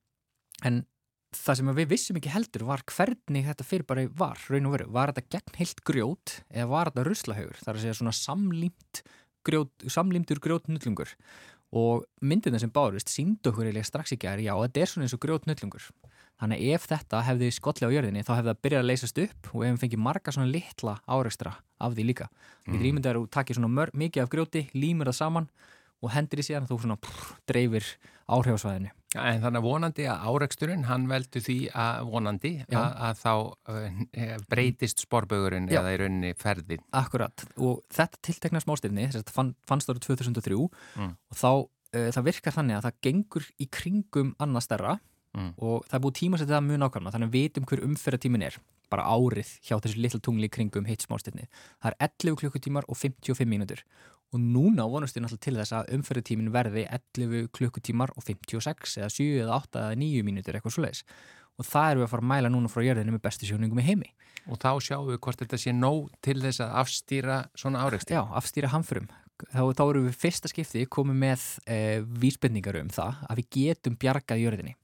en það sem við vissum ekki heldur var hvernig þetta fyrirbæri var, raun og veru, var þetta gegn heilt grjót eða var þetta ruslahaugur, það er að segja svona samlímt grjót, samlímtur grjótnullungur og myndina sem bárust síndu okkur eiginlega strax í gæri, já þetta er svona eins og grjótnullungur þannig að ef þetta hefði skolli á jörðinni þá hefði það byrjað að leysast upp og ef við fengið marga svona litla áreikstra af því líka. Mm. við rýmyndar og takið svona mör, mikið af grjóti, límur það saman og hendur í síðan þú svona prr, dreifir áhrifasvæðinu En þannig að vonandi að áreiksturinn, hann veldur því að vonandi að, að þá uh, breytist sporbögurinn Já. eða í rauninni ferðin. Akkurat, og þetta tiltekna smástirni þetta fann, fannst árið 2003 Mm. og þá, uh, það virkar þannig að það gengur í kringum annað stærra Mm. og það er búið tíma að setja það mjög nákvæmna þannig að við vitum hver umferðatímin er bara árið hjá þessu litla tungli kringum hitt smástirni. Það er 11 klukkutímar og 55 mínútur og núna vonast við náttúrulega til þess að umferðatímin verði 11 klukkutímar og 56 eða 7 eða 8 eða 9 mínútur eitthvað svo leiðis og það erum við að fara að mæla núna frá jörðinu með bestu sjóningum í heimi. Og þá sjáum við hvort þetta sé nóg til þess að afstýra svona áreikstur. Já, afstýra hamförum. Þá, þá erum við fyrsta skipti komið með e, vísbendingar um það að við getum bjargað jörðinni.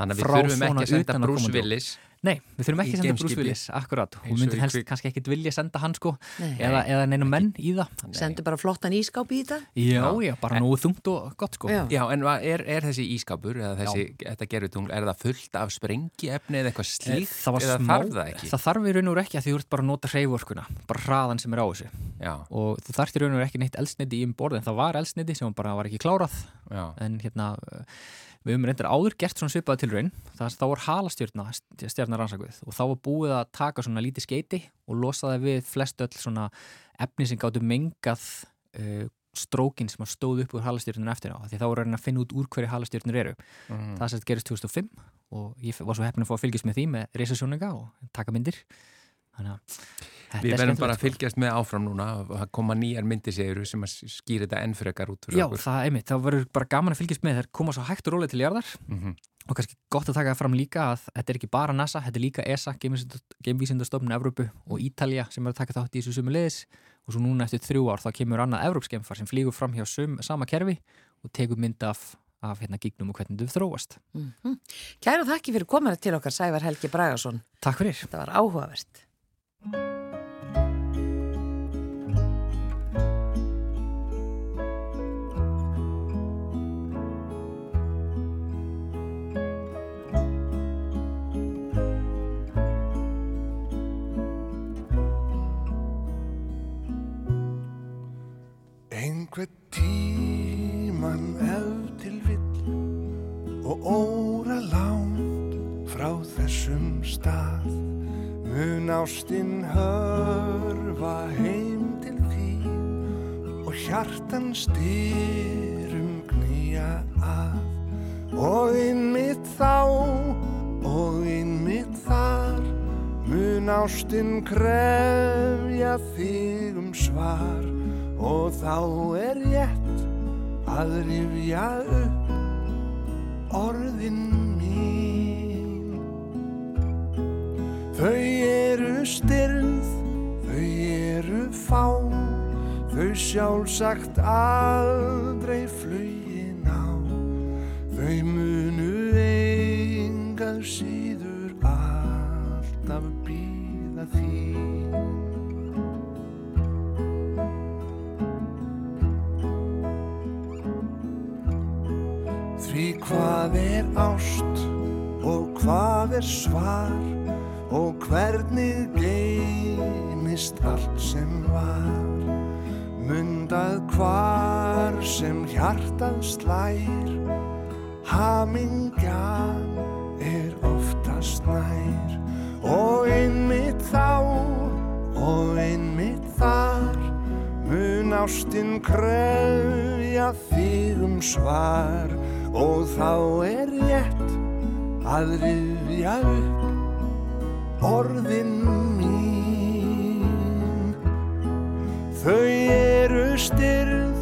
Þannig að við þurfum ekki að senda Bruce. Willis Nei, við þurfum ekki að senda. Bruce Willis, akkurat. Og myndir í helst kannski ekkit vilja senda hann sko, Nei. eða, eða neina menn í það. Sendu bara flottan ískáp í þetta? Já, já, bara nú þungt og gott sko. Já. Já, en va- er, er þessi ískapur eða þessi, þetta gerutungl, er það fullt af sprengiefni eða eitthvað Eh, slíkt það var eða smá, þarf það ekki? það þarf í raun og veru ekki að því þú ert bara að nota hreyvorkuna, bara hraðan sem er á þessu Já, og þú þarft í raun og veru ekki neitt eldsneiti í um borð við höfum reyndar áður gert svona svipaða tilraun. Það þá var halastjörna rannsakvið og þá var búið að taka svona lítið skeiti og losa það við flest öll svona efni sem gáttu mengað uh, strókin sem stóð upp úr halastjörnun eftir á því þá voru að reyna að finna út úr hverju halastjörnur eru. Mm. það sem gerist 2005 og ég var svo heppin að fá að fylgjast með því með reysasjóninga og taka myndir Við er verðum bara að sko. fylgjast með áfram núna og koma nýjar myndisegur sem að skýra þetta enn frekar út fyrir Já, okkur. það er einmitt, þá verður bara gaman að fylgjast með þær koma svo hægt og rólega til jarðar Mm og kannski gott að taka það fram líka að þetta er ekki bara NASA, þetta er líka ESA, Geimvísindastofnun Evrópu og Ítalja sem er að taka þátt í þessu sumu liðis og svo núna eftir þrjú ár þá kemur annað Evrópsgeimfar sem flýgur fram hjá sum, sama kerfi og tekur mynd af, af hérna gígnum og hvernig þau þróast. Mm Kæra þakki fyrir komina til okkar Sævar Helgi Bragason. Takk fyrir. Þetta var áhugavert. Einhvern mun ástinn hörfa heim til þín og hjartan styrum knýja að og innmitt þá og innmitt þar mun ástinn krefja þig um svar. Og þá er rétt að rifja upp sjálfsagt aldrei mun ástinn kröfja þig um svar. Og þá er rétt að rifja upp orðin mín. Þau eru styrð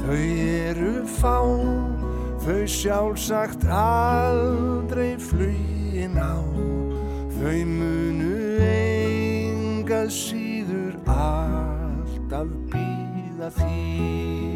þau eru fá. Þau sjálfsagt aldrei flugin á. Þau munu engað síður See.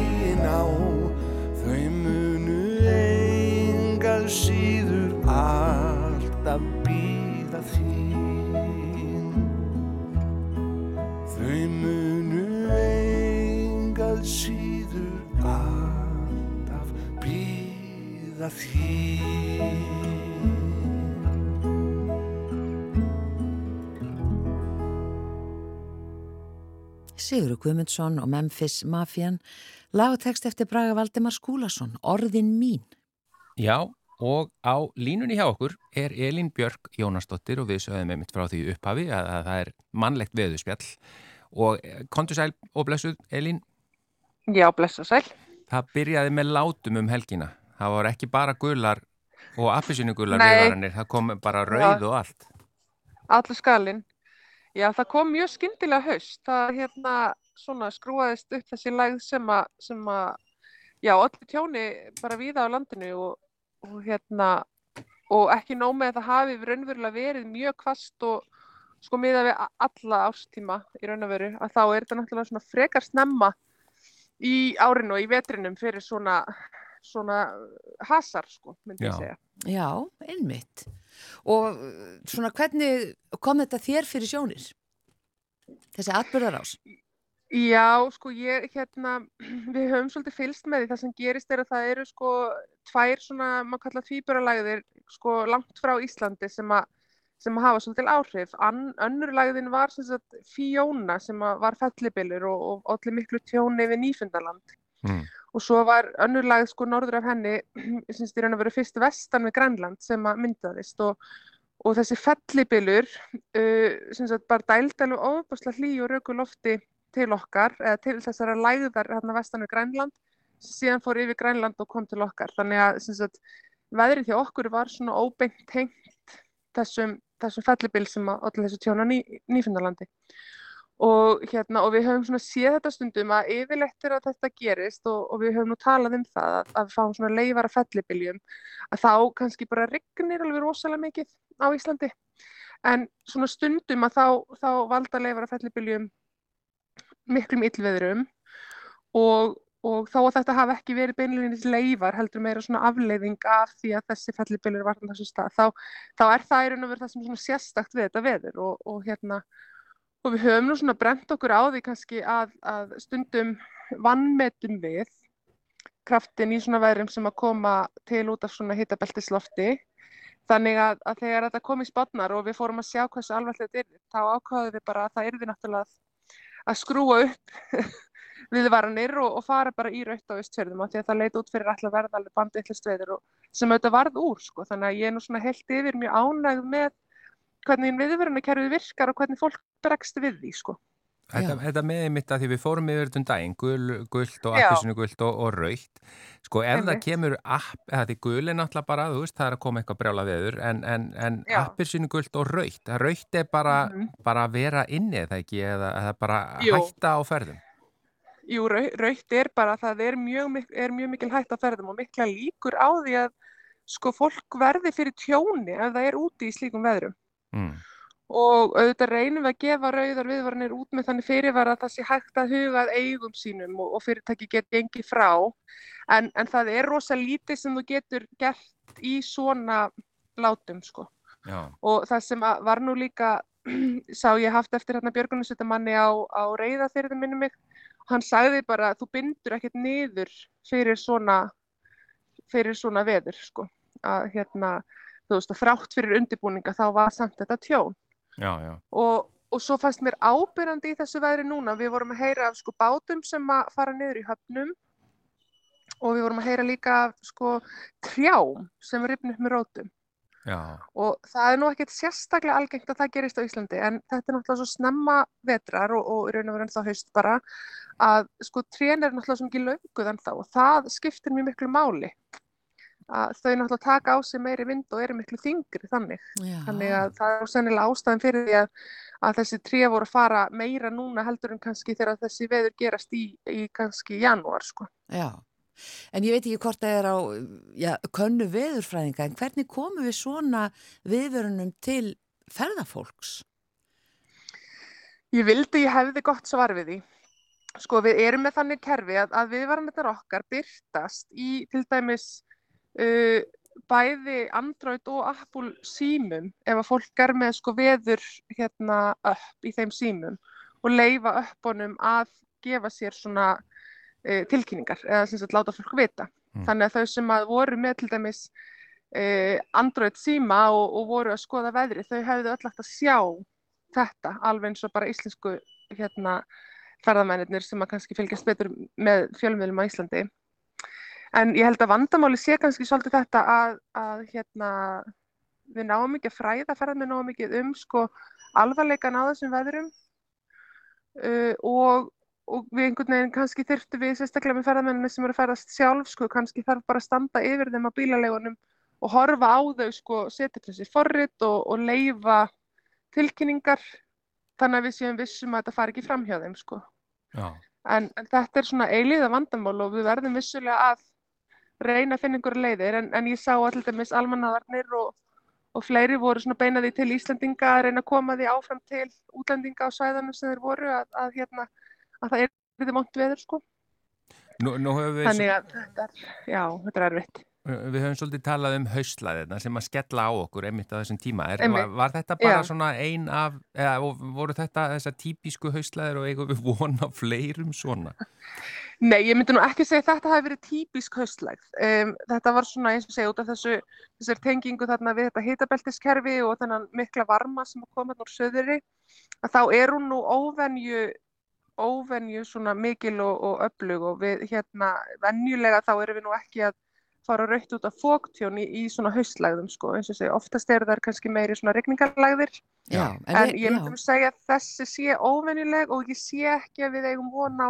býða þín Sigur Guðmundsson og Memphis Mafian, lagatekst eftir Braga Valdimar Skúlason, Orðin mín. Já, og á línunni hjá okkur er Elín Björk Jónasdóttir og við sögðum einmitt frá því upphafi að, að það er mannlegt veðuspjall og eh, kontu sæl og blessuð Elín, Já, blessa sæl. það byrjaði með látum um helgina. Það var ekki bara gular og appisínugular Nei. viðvaranir, það kom bara rauð og allt. Allur skalinn. Já, það kom mjög skyndilega haust. Það hérna svona skrúaðist upp þessi lægð sem að, sem að, já, allir tjóni bara víða á landinu og, og hérna, og ekki nóg með að það hafi raunverulega verið mjög kvast og sko miða við alla ástíma í raun og veru, að þá er þetta náttúrulega svona frekar snemma í árinu og í vetrinum fyrir svona, svona hasar, sko, myndi Já. ég segja. Já, einmitt. Og uh, svona hvernig kom þetta þér fyrir sjónir? Þessi atbyrðarás? Já, sko ég, hérna, við höfum svolítið fylst með því það sem gerist er að það eru sko tvær svona, maður kalla tvíburalagðir sko langt frá Íslandi sem að sem að hafa svolítil áhrif. Ann, önnur lagðin var sem sagt Fiona sem að var fellibilur og, og allir miklu tjóni við Nýfundaland. Mm. Og svo var önnur lagð sko norður af henni, sem styrir hann að vera fyrst vestan við Grænland sem að myndaðist og, og þessi fellibilur, uh, sem sagt bara dæld alveg ofbáslega hlý og röku lofti til okkar, eða til þessara lægðar hérna vestan við Grænland, síðan fór yfir Grænland og kom til okkar. Þannig að sem sagt, veðrið hjá okkur var svona óbeint tengt þessum, þessum fellibil sem að allir þessu tjóna ný, Nýfundalandi. Og, hérna, og við höfum svona séð þetta stundum að yfirleitt er að þetta gerist og, og við höfum nú talað um það að, að fáum svona leifara fellibiljum að þá kannski bara rignir alveg rosalega mikið á Íslandi. En svona stundum að þá, þá valda leifara fellibiljum miklum illveðrum og, og þó að þetta hafi ekki verið beinleginis leifar heldur meira svona afleiðing af því að þessi fellibylur var á þessu stað þá, þá er það í raun og veru það sem svona sérstakt við þetta veður og, og hérna og við höfum nú svona brent okkur á því kannski að, að stundum vannmetum við kraftin í svona veðrum sem að koma til út af svona hitabeltislofti þannig að, að þegar þetta kom í spotnar og við fórum að sjá hversu alvarlega þetta er þá ákvaðum við bara að það yrði náttúrulega að- skrúa upp viðvaranir og, og fara bara í raut á austfjörðum af því að það leit út fyrir alltaf verða alveg bandvillist veður og sem auðvitað varð úr sko. þannig að ég er nú svona heilt yfir mjög ánægð með hvernig viðvörunarkerfið virkar og hvernig fólk bregst við því sko. Þetta, þetta með einmitt að því við fórum yfir þetta um daginn, gul, gult og Já. appelsinu gult og, og raukt. Sko ef það Einmitt. kemur app, eða því gul er náttúrulega bara, þú veist, það er að koma eitthvað brjála veður, en, en, en Já. appelsinu gult og raukt, að raukt er bara, Mhm. bara að vera inni eða ekki, eða, eða bara Jú. hætta á ferðum. Jú, rau- rautt er bara að það er mjög, er mjög mikil hætt á ferðum og mikla líkur á því að sko fólk verði fyrir tjóni ef það er úti í slíkum veðrum. Mm. Og auðvitað reynum við að gefa rauðar viðvaranir út með þannig fyrirvara að það sé hægt að huga að eigum sínum og, og fyrirtæki get gengið frá. En, en það er rosa lítið sem þú getur gert í svona látum sko. Já, Og það sem var nú líka, sá ég haft eftir hérna björgunarsveitamanni á, á reyðafyrðu minni mig, hann sagði bara þú bindur ekkert niður fyrir svona, fyrir svona veður sko. Að hérna, þú veist, að þrátt fyrir undirbúninga þá var samt þetta tjón. já, já. Og, og svo fannst mér ábyrjandi í þessu veðri núna, við vorum að heyra af sko bátum sem að fara niður í höfnum og við vorum að heyra líka af sko trjám sem rifnir upp með rótum. Já, Og það er nú ekkert sérstaklega algengt að það gerist á Íslandi en þetta er náttúrulega svo snemma vetrar og, og raun og veru ennþá haust bara að sko trén er náttúrulega svo mikið löguð ennþá og það skiptir mjög miklu máli. Að þau náttúrulega taka á sig meiri vind og eru miklu þingri þannig. Já. Þannig að það er sennilega ástæðan fyrir því að, að þessi tré voru að fara meira núna heldur en kannski þegar þessi veður gerast í, í kannski janúar sko. Já, en ég veit ekki hvort það er á já, könnu veðurfræðinga, en hvernig komum við svona viðvörunum til ferðafólks? Ég vildi ég hefði gott svar við því. Sko við erum með þannig kerfi að, að viðvaranirnar okkar byrtast í til dæmis uh, bæði Android og Apple símum ef að fólk er með sko veður hérna upp í þeim símum og leifa uppunum að gefa sér svona uh, tilkynningar eða sem sagt láta fólk vita. Mm. Þannig að þau sem að voru með til dæmis uh, Android síma og, og voru að skoða veðri þau hefðu öll hægt að sjá þetta alveg eins og bara íslensku hérna ferðamennir sem að kannski fylgjast betur með fjölmiðlum á Íslandi. En ég held að vandamáli sé kannski svolítið þetta að, að hérna, við náum ekki að fræða ferðamenn náum ekki um sko alvarleikan á þessum veðrum uh, og, og við einhvern veginn kannski þyrftum við sérstaklega með ferðamennina sem eru að ferðast sjálf sko kannski þarf bara að standa yfir þeim á bílalegunum og horfa á þau sko setja þessi forrit og, og leifa tilkynningar þannig að við séum vissum að þetta fari ekki fram hjá þeim sko. En, en þetta er svona eilíða vandamál og við verðum vissulega að reyna að finna einhverju leiðir en, en ég sá allir dæmis almannavarnir og, og fleiri voru svona beinaði til Íslandinga að reyna að koma því áfram til útlendinga á svæðanum sem þeir voru að, að, hérna, að það er þetta vont veður sko. Nú, nú Þannig að þetta er, já, þetta er erfitt. Við höfum svolítið talað um haustlæðina sem að skella á okkur einmitt á þessum tíma. Er, var, var þetta bara Já. svona ein af, eða voru þetta þessar típisku haustlæðir og eigum við vona fleirum svona? Nei, ég myndi nú ekki segja þetta hafi verið típisk haustlægð. Um, þetta var svona eins og segja út af þessu, þessar tengingu þarna við þetta hitabeltiskerfi og þennan mikla varma sem kom hérna úr söðri, að þá er hún nú óvenju, óvenju svona mikil og, og öflug og við hérna, venjulega þá erum við nú ekki að fara raukt út af fóktjón í, í svona haustlægðum sko, eins og segja, oftast eru þær kannski meiri svona regningarlægðir Já, En við- ég já. myndi nú segja að þessi sé óvenjuleg og ég sé ekki að við eigum von á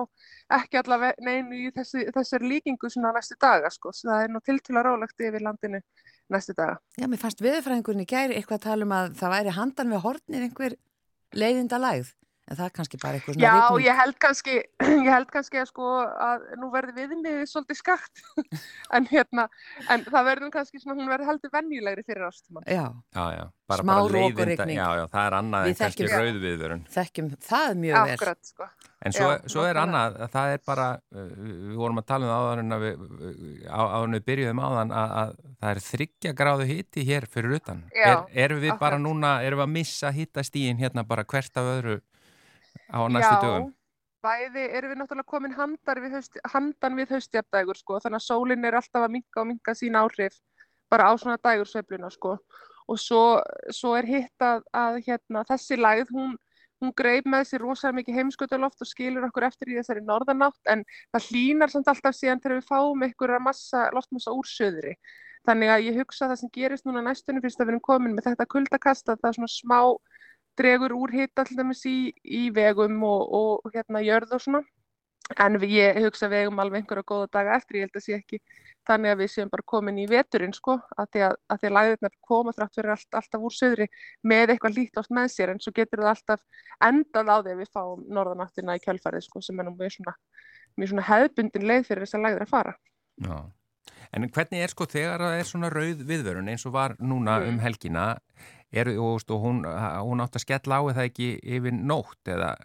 ekki allavega neinu í þessi, þessari líkingu svona næstu daga sko. Svo það er nú tiltúlega rólegt yfir landinu næstu daga. Já, mér fannst veðurfræðingurinn í gæri eitthvað að tala um að það væri handan við hornir einhver leiðinda lægð, en það er kannski bara eitthvað svona Já, rigning. ég held kannski, ég held kannski að sko að nú verði viðmiðið svolítið skakt en hérna, en það verður kannski svona, hún verður heldur venjulegri fyrir ástíman. Já, Já, já, bara, Smá bara leiðinda, já, já, það er annað en kannski rauðviðurinn. þekkjum það mjög vel. Akkurat, sko. En svo, Já, svo er annað, að það er bara, uh, við vorum að tala um það áðan en að við, á- áður en við byrjuðum áðan að, að það er þryggja gráðu hiti hér fyrir utan. Já, er, erum við bara akkurat. núna, erum við að missa hittastíin hérna bara hvert af öðru á næstu dögum? bæði erum við náttúrulega komin við haust, handan við haustjafndægur sko, þannig að sólinn er alltaf að minka og minka sín áhrif bara á svona dægursveifluna sko. og svo, svo er hitt að, að hérna, þessi lægð hún hún greip með sér rosalega mikið heimskutaloft og skilur okkur eftir í þessari norðanátt en það hlínar samt alltaf síðan þegar við fáum einhverja massa, loftmassa úr söðri. Þannig að ég hugsa að það sem gerist núna næstunni fyrst að við erum komin með þetta kuldakast að það er svona smá dregur úr hitta til dæmis í, í vegum og, og hérna jörð og svona. En ég hugsa eigum alveg einhverja góða daga eftir, ég held að sé ekki þannig að við séum bara komin í veturinn sko, að því að, að, því að læðirnar koma þrátt fyrir allt, alltaf úr söðri með eitthvað lít ást með sér en svo getur það alltaf endað á því að við fáum norðanáttina í kjölfarið sko, sem er mjög svona, mjög svona hefðbundin leið fyrir þess að læðir að fara. Já. En hvernig er sko þegar það er svona rauð viðvörun eins og var núna Mm. um helgina er, og, og hún, hún átt að skella á eða ekki yfir nótt eða?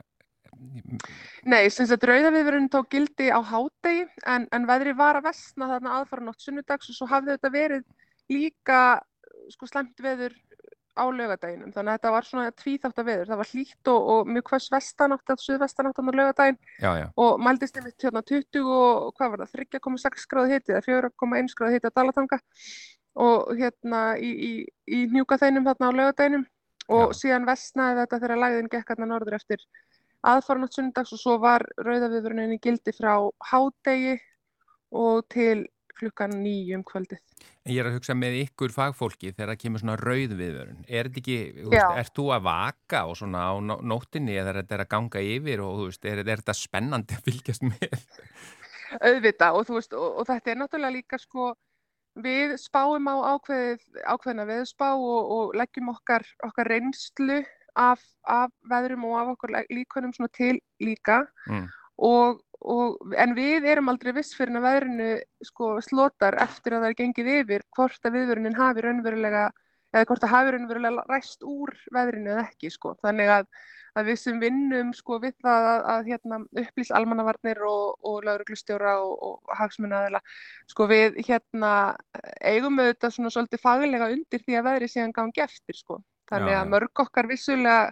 Nei, sem sagt rauðaviðvörun tók gildi á hádegi en, en veðri var að vestna þarna aðfara nótt sunnudags og svo hafði þetta verið líka sko slæmt veður á lögadaginum þannig að þetta var svona tvíþátt að veður. Það var hlýtt og, og mjög hvers vestanátt eða suðvestanátt á lögadaginn og mældist einmitt hérna 20 og hvað var það 3,6 gráði hiti eða 4,1 gráði hiti að Dalatanga og hérna í, í, í hnjúka þeinum þarna á lögadaginum og Já. síðan vestnaði þetta þegar lagðin gekk hérna norður eftir aðfaranótt sundags og svo var rauðaviðvörunin í gildi frá hádegi og til klukkan nýjum kvöldið. en ég er að hugsa með ykkur fagfólki þegar það kemur svona rauð viðvörun er þetta ekki, þú veist, ert þú að vaka og svona á nó- nóttinni eða er þetta að ganga yfir og þú veist, er, er þetta spennandi að fylgjast með? auðvita og þú veist og, og þetta er náttúrulega líka sko við spáum á ákveðið, ákveðina veðspá og, og leggjum okkar, okkar reynslu af, af veðrum og af okkur líkunum til líka Mm. og, og, en við erum aldrei viss fyrir að veðrinu sko slotar eftir að það er gengið yfir hvort að viðvörunin hafi raunverulega eða hvort það hafi raunverulega ræst úr veðrinu eða ekki sko þannig að, að við sem vinnum sko við það að, að hérna, upplýs almannavarnir og, og lauruglustjóra og, og hagsmunnaðila sko við hérna eigum auðvitað svona svolítið faglega undir því að veðri síðan gangi eftir sko þannig Já, að já. mörg okkar vissulega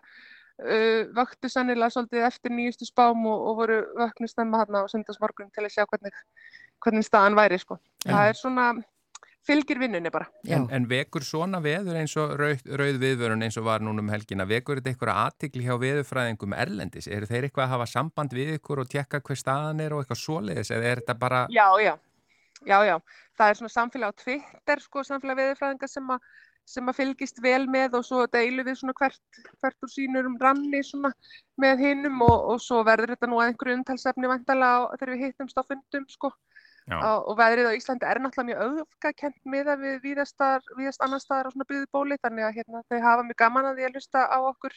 uh, vöktu sannilega svolítið eftir nýjustu spám og, og voru vöknu stemma hérna á sundagsmorgun til að sjá hvernig, hvernig staðan væri sko. Það er svona fylgir vinnunni bara. En, en vekur svona veður eins og rauð, rauð viðvörun eins og var núna um helgina, vekur þetta eitthvað aðtikli hjá veðurfræðingum erlendis? Eru þeir eitthvað að hafa samband við ykkur og tjekka hver staðan er og eitthvað svoleiðis eða er þetta bara... Já, já, já, já. Það er svona samfélag á Twitter, sko, samfélag veðurfræðinga sem, a, sem að fylgist vel með og svo deilu við svona hvert, hvert úr sínur um ranni svona með hinnum og, og svo verður þetta nú að einhverju umtalsefni vandalega þegar við hittumst á fundum, sko. Á- og veðrið á Íslandi er náttúrulega mjög auðvokakent með að við víðast annar staðar á svona byggðbóli þannig að hérna, þau hafa mjög gaman að því að hlusta á okkur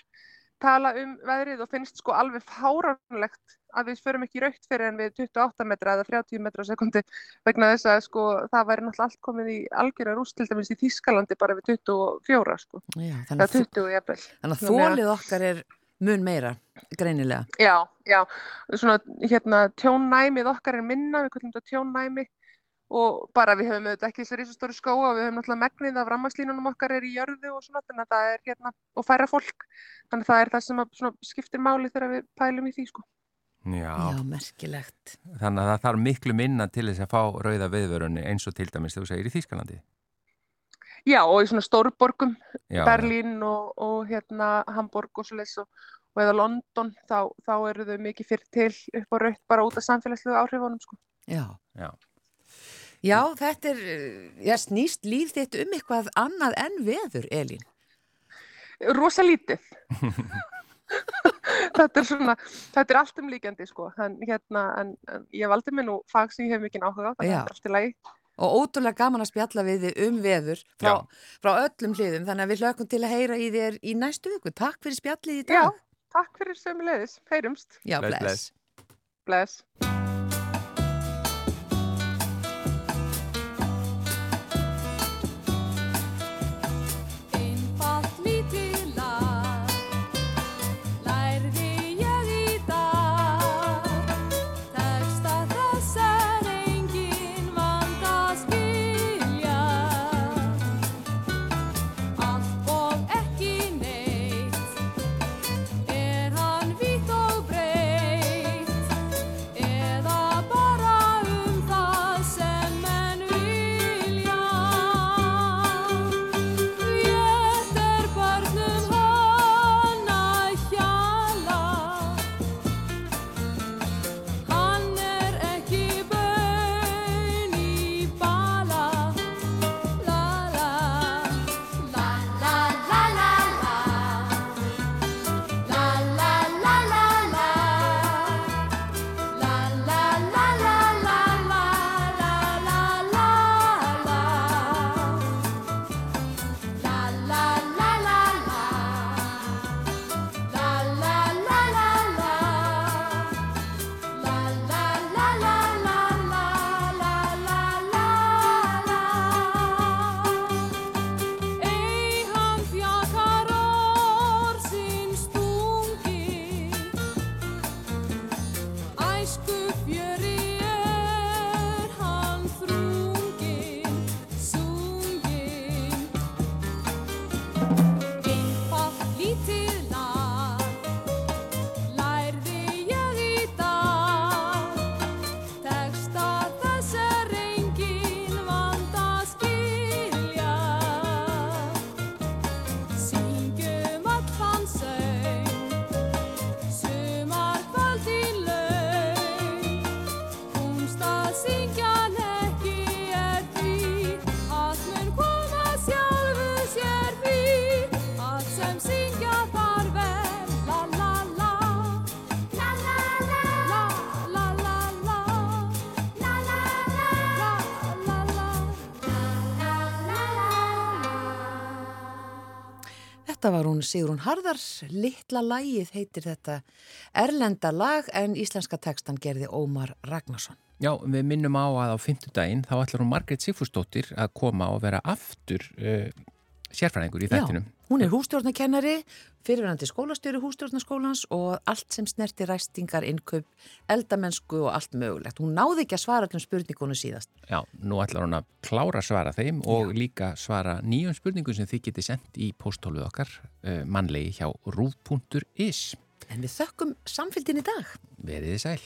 tala um veðrið og finnst sko alveg fáránlegt að við förum ekki raukt fyrir en við 28 metra eða 30 metra á sekundi vegna þess að sko það væri náttúrulega allt komið í algjörðar úst til dæmis í Þískalandi bara við 24 sko, Já, þannig, að, 20 jafnvel. þannig að Þannig að- þólið okkar er mun meira, greinilega. Já, já, svona hérna tjónnæmið okkar er minna, við kallum þetta tjónnæmi og bara við höfum auðvitað ekki þessi risastóri skóa og við höfum náttúrulega megnið af rammarslínunum okkar er í jörðu og svona þannig að það er hérna og færa fólk þannig að það er það sem að, svona, skiptir máli þegar við pælum í því sko. Já, Já, merkilegt. þannig að það þarf miklu minna til þess að fá rauða viðvörun eins og til dæmis þegar þú segir í Þýskalandi. Já og í svona stórborgum, Já, Berlín og, og hérna Hamburg og svo leys og, og eða London þá, þá eru þau mikið fyrir til upp á raut bara út af samfélagslegu áhrifunum sko. Já. Já. Já, þetta er, já, snýst líf þitt um eitthvað annað en veður, Elín. rosa lítið þetta er svona þetta er allt um líkjandi sko en, hérna, en, en ég valdi mér nú fag sem ég hef mikið áhuga á þannig að þetta er allt í lagi Og ótrúlega gaman að spjalla við þið um veður frá, frá öllum hliðum, þannig að við hlökkum til að heyra í þér í næstu viku. Takk fyrir spjallið í Já, dag. takk fyrir sömulegis, heyrumst Já, Bless, bless. bless. Þetta var hún Sigrún Harðar, Littla lægið heitir þetta erlenda lag en íslenska tekstan gerði Ómar Ragnarsson. Já, við minnum á að á fymtudaginn þá ætlar hún Margrét Sigfúrsdóttir að koma og vera aftur uh, sérfræðingur í þættinum. Já, hún er hústjórnakennari, fyrirverandi skólastjóri hústjórnaskólans og allt sem snerti ræstingar, innkaup, eldamennsku og allt mögulegt. Hún náði ekki að svara allum spurningunum síðast. Já, nú ætlar hún að klára að svara þeim og líka svara nýjum spurningum sem þið getið sendt í póstóluð okkar uh, mannlegi hjá rúf.is. En við þökkum samfélgin í dag. Veriði sæl.